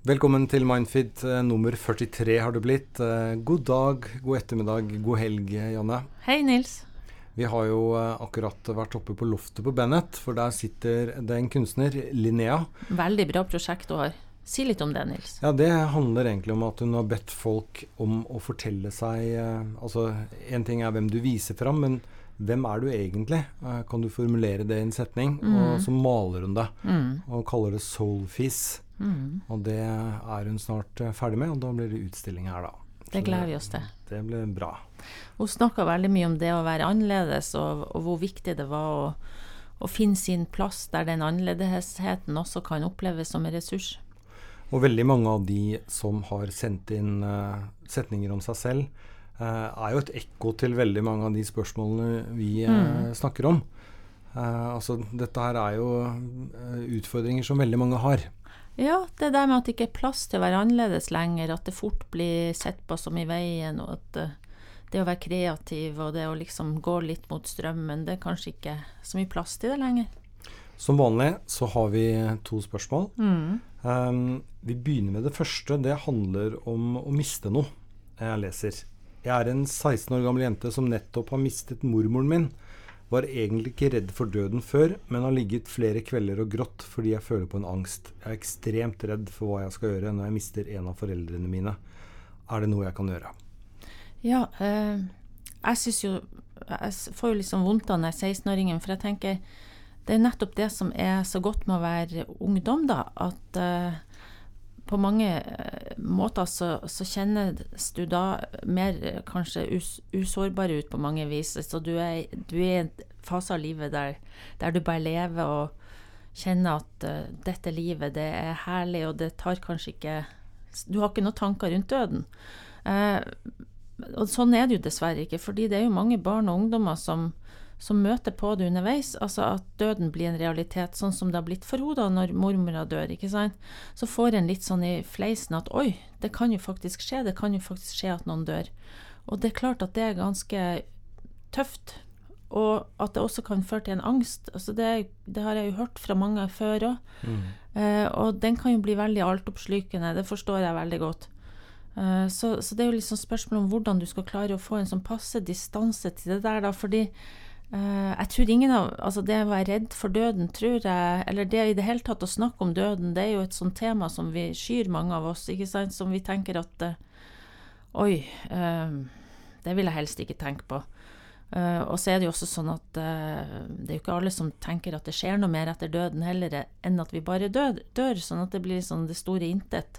Velkommen til Mindfit eh, nummer 43 har du blitt. Eh, god dag, god ettermiddag, god helg, Janne. Hei, Nils. Vi har jo eh, akkurat vært oppe på loftet på Bennett, for der sitter det en kunstner, Linnea. Veldig bra prosjekt du har. Si litt om det, Nils. Ja, Det handler egentlig om at hun har bedt folk om å fortelle seg Altså, én ting er hvem du viser fram, men hvem er du egentlig? Kan du formulere det i en setning? Mm. Og så maler hun det, mm. og kaller det soulfis. Mm. Og det er hun snart eh, ferdig med, og da blir det utstilling her, da. det gleder vi oss til. Det blir bra. Hun snakka veldig mye om det å være annerledes, og, og hvor viktig det var å, å, finne sin plass der den annerledesheten også kan oppleves som en ressurs. Og veldig mange av de som har sendt inn uh, setninger om seg selv, er jo et ekko til veldig mange av de spørsmålene vi uh, mm. snakker om. altså, dette her er jo utfordringer som veldig mange har. Ja, det der med at det ikke er plass til å være annerledes lenger, at det fort blir sett på som i veien, og at det å være kreativ og det å liksom gå litt mot strømmen, det er kanskje ikke så mye plass til det lenger. Som vanlig så har vi to spørsmål. Mm. Um, vi begynner med det første. Det handler om å miste noe. Jeg leser. Jeg er en 16 år gammel jente som nettopp har mistet mormoren min. Var egentlig ikke redd for døden før, men har ligget flere kvelder og grått fordi jeg føler på en angst. Jeg er ekstremt redd for hva jeg skal gjøre når jeg mister en av foreldrene mine. Er det noe jeg kan gjøre? Ja, eh, jeg syns jo Jeg får jo liksom vondt av den 16-åringen, for jeg tenker det er nettopp det som er så godt med å være ungdom, da. At eh, på mange eh, måter så, så, kjennes du da mer eh, kanskje us, usårbar ut på mange vis. Så du er, du er i en fase av livet der, der, du bare lever og kjenner at uh, dette livet, det er herlig, og det tar kanskje ikke Du har ikke noen tanker rundt døden. Uh, og sånn er det jo dessverre ikke, fordi det er jo mange barn og ungdommer som som møter på det underveis, altså at døden blir en realitet, sånn som det har blitt for henne når mormora dør, ikke sant, så får en litt sånn i fleisen at oi, det kan jo faktisk skje, det kan jo faktisk skje at noen dør. Og det er klart at det er ganske tøft, og at det også kan føre til en angst. altså Det, det har jeg jo hørt fra mange før òg. Mm. Eh, og den kan jo bli veldig altoppslukende, det forstår jeg veldig godt. Eh, så, så, det er jo liksom spørsmål om hvordan du skal klare å få en sånn passe distanse til det der, da, fordi jeg tror ingen av Altså, det å være redd for døden, tror jeg Eller det i det hele tatt å snakke om døden, det er jo et sånt tema som vi skyr, mange av oss, ikke sant, som vi tenker at uh, Oi, uh, det vil jeg helst ikke tenke på. og så er det jo også sånn at det er jo ikke alle som tenker at det skjer noe mer etter døden heller enn at vi bare dør, dør sånn at det blir sånn det store intet.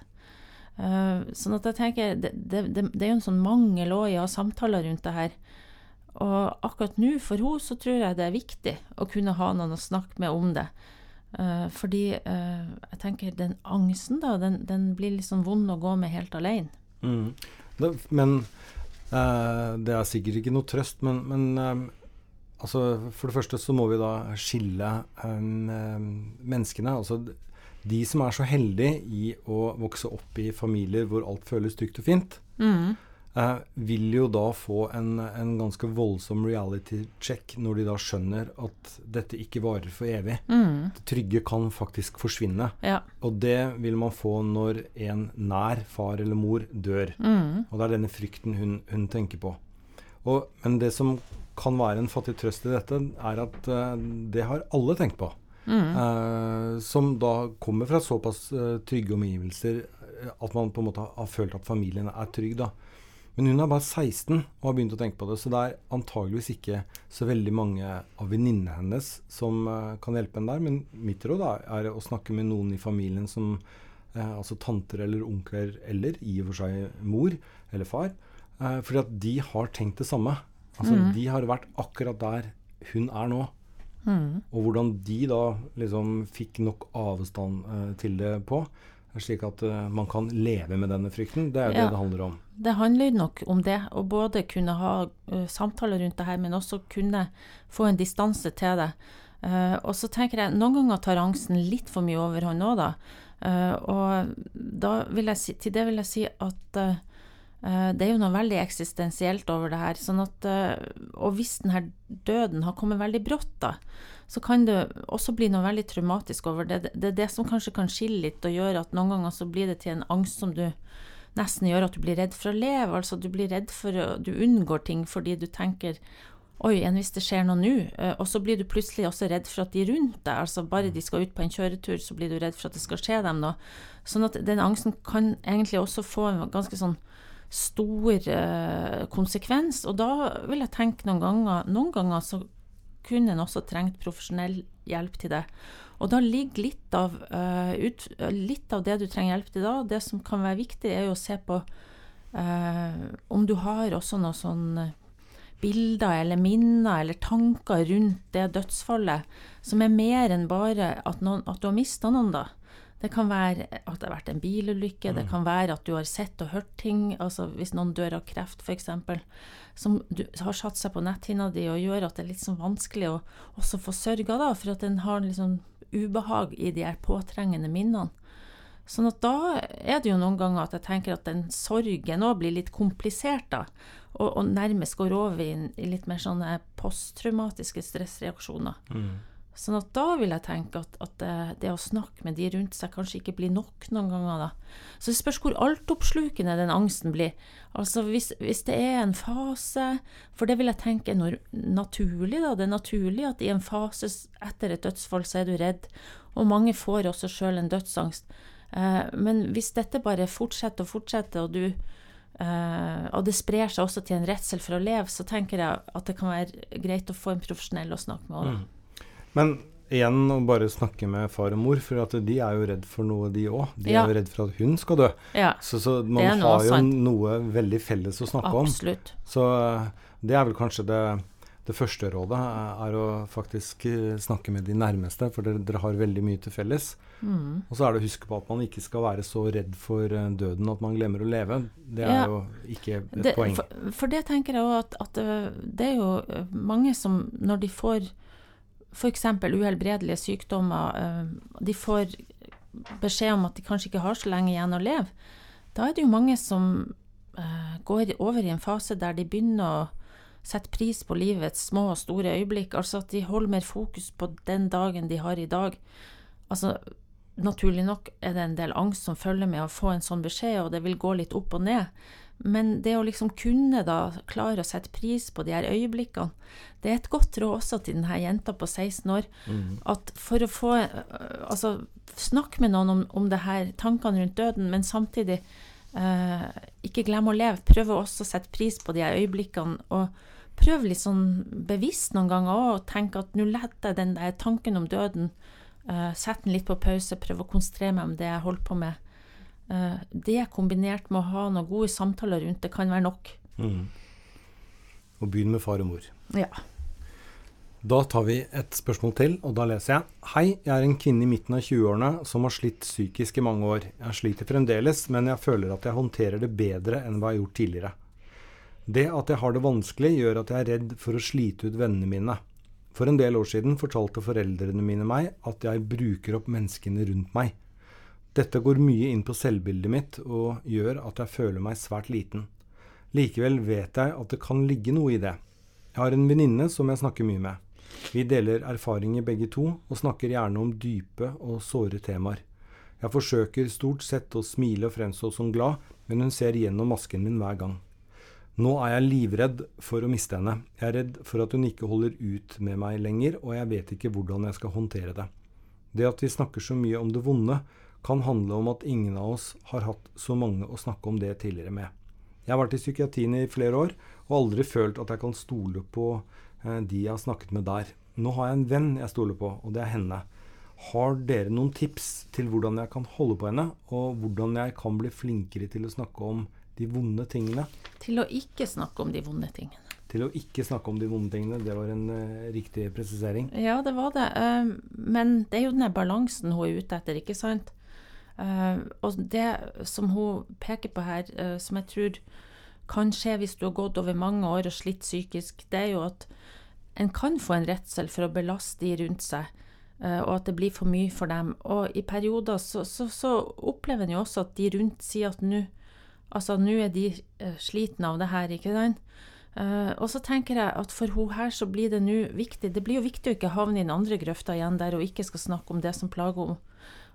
sånn at jeg tenker det, det, det er jo en sånn mangel òg i å ha samtaler rundt det her. Og akkurat nå, for henne, så tror jeg det er viktig å kunne ha noen å snakke med om det. Uh, fordi uh, jeg tenker den angsten, da, den, den, blir liksom vond å gå med helt alene. Mm. Det, men uh, det er sikkert ikke noe trøst, men, men altså, for det første så må vi da skille um, menneskene. Altså de som er så heldige i å vokse opp i familier hvor alt føles trygt og fint. Mm eh, vil jo da få en, en, ganske voldsom reality check når de da skjønner at dette ikke varer for evig. Mm. Det trygge kan faktisk forsvinne. Ja. Og det vil man få når en nær far eller mor dør. Mm. Og det er denne frykten hun, hun tenker på. Og, men det som kan være en fattig trøst i dette, er at uh, det har alle tenkt på. Mm. Uh, som da kommer fra såpass uh, trygge omgivelser at man på en måte har, har følt at familien er trygg. da. Men hun er bare 16 og har begynt å tenke på det, så det er antageligvis ikke så veldig mange av venninnene hennes som uh, kan hjelpe henne der. Men mitt råd er, er, å snakke med noen i familien som uh, Altså tanter eller onkler, eller i og for seg mor eller far. Uh, fordi at de har tenkt det samme. Altså mm. De har vært akkurat der hun er nå. Mm. Og hvordan de da liksom fikk nok avstand til det på slik at uh, man kan leve med denne frykten. Det er ja, det det handler om. Det handler nok om det, å både kunne ha uh, samtaler rundt det her, men også kunne få en distanse til det. Uh, og så tenker jeg, Noen ganger tar angsten litt for mye overhånd òg, da. og da vil jeg si, til det vil jeg si at Uh, det er jo noe veldig eksistensielt over det her. Sånn at, uh, og hvis denne døden har kommet veldig brått, da, så kan det også bli noe veldig traumatisk over det. Det er det som kanskje kan skille litt og gjøre at noen ganger så blir det til en angst som du nesten gjør at du blir redd for å leve. Altså du blir redd for Du unngår ting fordi du tenker Oi, enn hvis det skjer noe nå? Uh, og så blir du plutselig også redd for at de rundt deg, altså bare de skal ut på en kjøretur, så blir du redd for at det skal skje dem noe. Sånn at den angsten kan egentlig også få en ganske sånn stor uh, konsekvens. Og da vil jeg tenke noen ganger Noen ganger så kunne en også trengt profesjonell hjelp til det. Og da ligger litt av, uh, ut, litt av det du trenger hjelp til da. Det som kan være viktig, er jo å se på uh, om du har også noen sånn bilder eller minner eller tanker rundt det dødsfallet som er mer enn bare at, noen, at du har mista noen, da. Det kan være at det har vært en bilulykke, mm. det kan være at du har sett og hørt ting. altså Hvis noen dør av kreft, f.eks., som du, har satt seg på netthinna di og gjør at det er litt sånn vanskelig å også få sørga, da, for at en har liksom ubehag i de her påtrengende minnene. Sånn at da er det jo noen ganger at jeg tenker at den sorgen òg blir litt komplisert, da. Og, og, nærmest går over i, i litt mer sånne posttraumatiske stressreaksjoner. Mm. Sånn at da vil jeg tenke at, at det, å snakke med de rundt seg kanskje ikke blir nok noen ganger, da. Så det spørs hvor altoppslukende den angsten blir. Altså hvis, hvis, det er en fase For det vil jeg tenke er naturlig, da. Det er naturlig at i en fase etter et dødsfall så er du redd. Og mange får også sjøl en dødsangst. Eh, men hvis dette bare fortsetter og fortsetter, og du Uh, og det sprer seg også til en redsel for å leve, så tenker jeg at det kan være greit å få en profesjonell å snakke med òg. Mm. Men igjen å bare snakke med far og mor, for at de er jo redd for noe, de òg. De ja. er jo redd for at hun skal dø. Ja. Så, så, man har jo sant. noe veldig felles å snakke Absolutt. om. Så det er vel kanskje det, det første rådet, er å faktisk eh, snakke med de nærmeste, for dere, dere har veldig mye til felles. Mm. Og så er det å huske på at man ikke skal være så redd for eh, døden at man glemmer å leve. Det er ja. jo ikke et det, poeng. For, for, det tenker jeg òg at, at, eh, det er jo mange som når de får f.eks. uhelbredelige sykdommer, eh, de får beskjed om at de kanskje ikke har så lenge igjen å leve, da er det jo mange som uh, går over i en fase der de begynner å sette pris på livets små og store øyeblikk, altså at de holder mer fokus på den dagen de har i dag. Altså, naturlig nok er det en del angst som følger med å få en sånn beskjed, og det vil gå litt opp og ned. Men det å liksom kunne da klare å sette pris på de her øyeblikkene, det er et godt råd også til denne jenta på 16 år. Mm. At for å få Altså, snakk med noen om, om det her, tankene rundt døden, men samtidig eh, ikke glemme å leve. Prøve også å sette pris på de her øyeblikkene. og Prøv litt sånn bevisst noen ganger òg, og tenk at nå letter den der tanken om døden Eh, Sett den litt på pause, prøv å konsentrere meg om det jeg holder på med Eh, det kombinert med å ha noen gode samtaler rundt det, kan være nok. Mm. Og begynn med far og mor. Ja. Da tar vi et spørsmål til, og da leser jeg. Hei, jeg er en kvinne i midten av 20-årene som har slitt psykisk i mange år. Jeg sliter fremdeles, men jeg føler at jeg håndterer det bedre enn hva jeg har gjort tidligere. Det at jeg har det vanskelig, gjør at jeg er redd for å slite ut vennene mine. For en del år siden fortalte foreldrene mine meg at jeg bruker opp menneskene rundt meg. Dette går mye inn på selvbildet mitt og gjør at jeg føler meg svært liten. Likevel vet jeg at det kan ligge noe i det. Jeg har en venninne som jeg snakker mye med. Vi deler erfaringer begge to, og snakker gjerne om dype og såre temaer. Jeg forsøker stort sett å smile og fremstå som glad, men hun ser gjennom masken min hver gang. Nå er jeg livredd for å miste henne. Jeg er redd for at hun ikke holder ut med meg lenger, og jeg vet ikke hvordan jeg skal håndtere det. Det at vi snakker så mye om det vonde, kan handle om at ingen av oss har hatt så mange å snakke om det tidligere med. Jeg har vært i psykiatrien i flere år og aldri følt at jeg kan stole på eh, de jeg har snakket med der. Nå har jeg en venn jeg stoler på, og det er henne. Har dere noen tips til hvordan jeg kan holde på henne, og hvordan jeg kan bli flinkere til å snakke om de vonde tingene? Til å ikke snakke om de vonde tingene. Til å ikke snakke om de vonde tingene, det var en uh, riktig presisering. Ja, det var det. Uh, men det er jo den balansen hun er ute etter, ikke sant? Uh, og det som hun peker på her, uh, som jeg tror kan skje hvis du har gått over mange år og slitt psykisk, det er jo at en kan få en redsel for å belaste de rundt seg, uh, og at det blir for mye for dem. Og i perioder så, så, så opplever en jo også at de rundt sier at nå Altså, er de slitne av det her, ikke sant? Uh, og så tenker jeg at for hun her så blir det nå viktig Det blir jo viktig å ikke havne i den andre grøfta igjen, der hun ikke skal snakke om det som plager henne,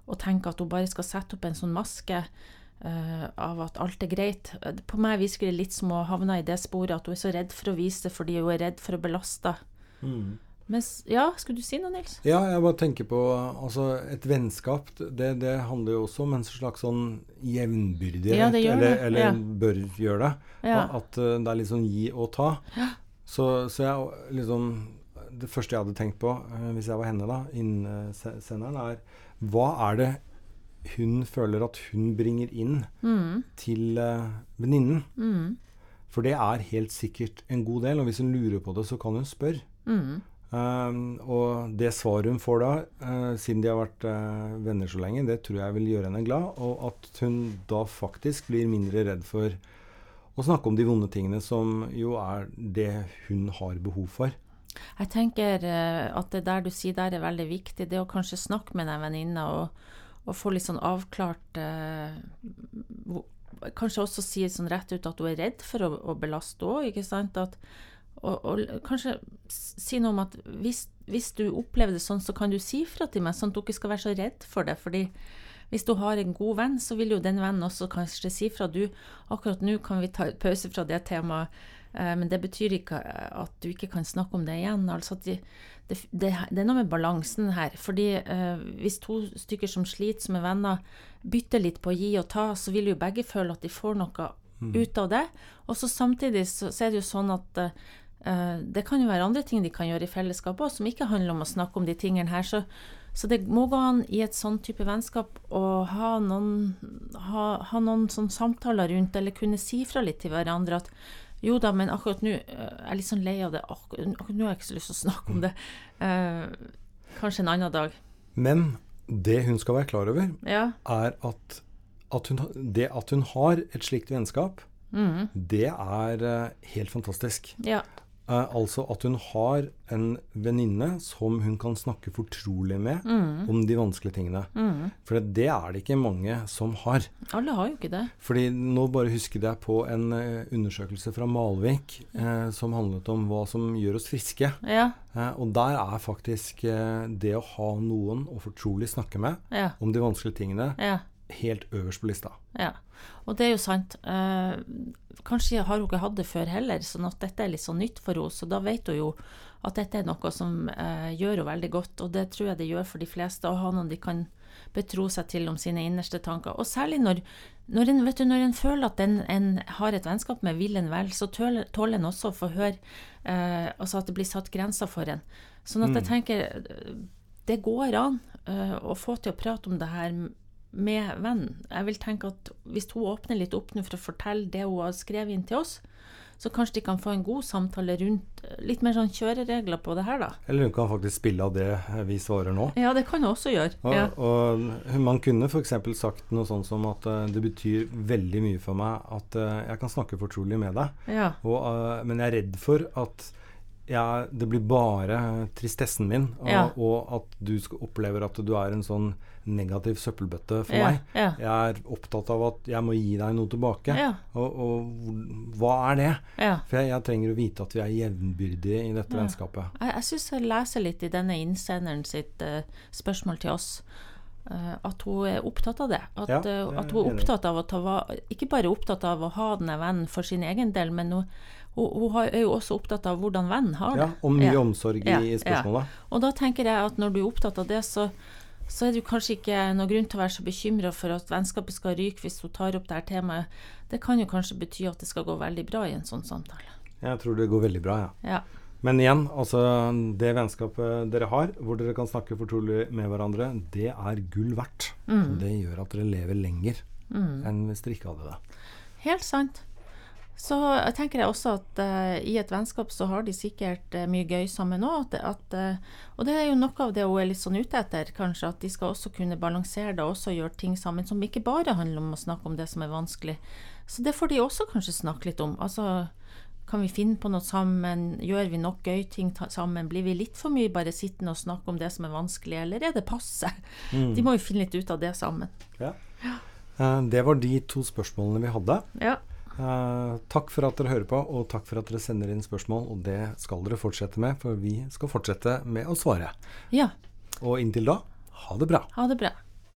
og tenke at hun bare skal sette opp en sånn maske uh, av at alt er greit. På meg virker det litt som å havne i det sporet at hun er så redd for å vise det fordi hun er redd for å belaste. Mm. Mens, ja, skulle du si noe, Nils? Ja, jeg bare tenker på altså, Et vennskap, det, det, handler jo også om en slags sånn jevnbyrdighet. Ja, eller, eller ja. bør gjøre det. Ja. At uh, det er litt sånn gi og ta. Så, så jeg liksom Det første jeg hadde tenkt på, uh, hvis jeg var henne, da, innsenderen, er hva er det hun føler at hun bringer inn mm. til uh, venninnen? Mm. For det er helt sikkert en god del, og hvis hun lurer på det, så kan hun spørre. Mm. Um, og det svaret hun får da, uh, siden de har vært uh, venner så lenge, det tror jeg vil gjøre henne glad. Og at hun da faktisk blir mindre redd for å snakke om de vonde tingene, som jo er det hun har behov for. Jeg tenker uh, at det der du sier der er veldig viktig. Det å kanskje snakke med den venninna og, og, få litt sånn avklart Kanskje også si sånn rett ut at hun er redd for å, å belaste òg, ikke sant. At og, og, kanskje si noe om at hvis, hvis, du opplever det sånn, så kan du si fra til meg, sånn at du ikke skal være så redd for det. fordi hvis du har en god venn, så vil jo den vennen også kanskje si fra. Du, akkurat nå kan vi ta pause fra det temaet, eh, men det betyr ikke at du ikke kan snakke om det igjen. altså det, det, det, det, er noe med balansen her. fordi eh, Hvis to stykker som sliter som er venner, bytter litt på å gi og ta, så vil jo begge føle at de får noe mm. ut av det. Og så samtidig så, så, er det jo sånn at eh, det kan jo være andre ting de kan gjøre i fellesskap òg, som ikke handler om å snakke om de tingene her. Så, så, det må gå an i et sånn type vennskap å ha noen, ha, ha noen sånn samtaler rundt, eller kunne si fra litt til hverandre at jo da, men akkurat nå uh, er jeg litt sånn lei av det. Akkurat, akkurat nå har jeg ikke så lyst til å snakke om det. Eh, kanskje en annen dag. Men det hun skal være klar over, ja. er at, at hun, det at hun har et slikt vennskap, mm. det er helt fantastisk. Ja. Uh, altså at hun har en venninne som hun kan snakke fortrolig med mm. om de vanskelige tingene. Mm. For det er det ikke mange som har. Alle har jo ikke det. Fordi nå bare husket jeg på en uh, undersøkelse fra Malvik eh, som handlet om hva som gjør oss friske. Ja. og der er faktisk det å ha noen å fortrolig snakke med ja. om de vanskelige tingene ja. Helt øverst på lista. Ja, og det er jo sant. Eh, kanskje har hun ikke hatt det før heller, sånn at dette er litt sånn nytt for henne. Så da vet hun jo at dette er noe som eh, gjør henne veldig godt, og det tror jeg det gjør for de fleste, å ha noen de kan betro seg til om sine innerste tanker. Og særlig når, når, en, du, når en, føler at en, en, har et vennskap med vil en vel, så tåler, tåler en også å få høre eh, altså at det blir satt grenser for en. Sånn at jeg mm. tenker det går an uh, å få til å prate om det her med vennen. Jeg vil tenke at Hvis hun åpner litt opp nå for å fortelle det hun har skrevet inn til oss, så kanskje de kan få en god samtale rundt litt mer sånn kjøreregler på det her, da. Eller hun kan faktisk spille av det vi svarer nå. Ja, det kan hun også gjøre. Og, ja. og man kunne f.eks. sagt noe sånt som at uh, det betyr veldig mye for meg at uh, jeg kan snakke fortrolig med deg, ja. og, uh, men jeg er redd for at jeg, det blir bare tristessen min, og, ja. og at du opplever at du er en sånn negativ søppelbøtte for ja, meg. ja. Jeg er opptatt av at jeg må gi deg noe tilbake. Og, og, hva er det? For jeg, jeg, trenger å vite at vi er jevnbyrdige i dette vennskapet. Jeg, jeg syns jeg leser litt i denne innsenderen sitt uh, spørsmål til oss. Uh, at hun er opptatt av det. At, Ja, uh, det at hun er opptatt av å ta Ikke bare opptatt av å ha denne vennen for sin egen del, men hun, hun, hun er jo også opptatt av hvordan vennen har det. Ja, og mye Ja. omsorg Ja, i ja. spørsmålet. Og da tenker jeg at når du er opptatt av det, så, så er det kanskje ikke noen grunn til å være så bekymra for at vennskapet skal ryke hvis hun tar opp det her temaet. Det kan jo kanskje bety at det skal gå veldig bra i en sånn samtale. Jeg tror det går veldig bra, ja. Ja. Men igjen, altså det vennskapet dere har, hvor dere kan snakke fortrolig med hverandre, det er gull verdt. Mm. Det gjør at dere lever lenger enn hvis dere ikke hadde det. Helt sant. Så tenker jeg også at uh, i et vennskap så har de sikkert uh, mye gøy sammen òg. og det er jo noe av det hun er litt sånn ute etter, kanskje. At de skal også kunne balansere det og også gjøre ting sammen som ikke bare handler om å snakke om det som er vanskelig. Så det får de også kanskje snakke litt om. Altså kan vi finne på noe sammen? Gjør vi nok gøy ting sammen? Blir vi litt for mye bare sittende og snakke om det som er vanskelig, eller er det passe? De må jo finne litt ut av det sammen. Ja. Eh, det var de to spørsmålene vi hadde. Ja. Eh, takk for at dere hører på, og takk for at dere sender inn spørsmål. Og det skal dere fortsette med, for vi skal fortsette med å svare. ja. Og inntil da, ha det bra. Ha det bra.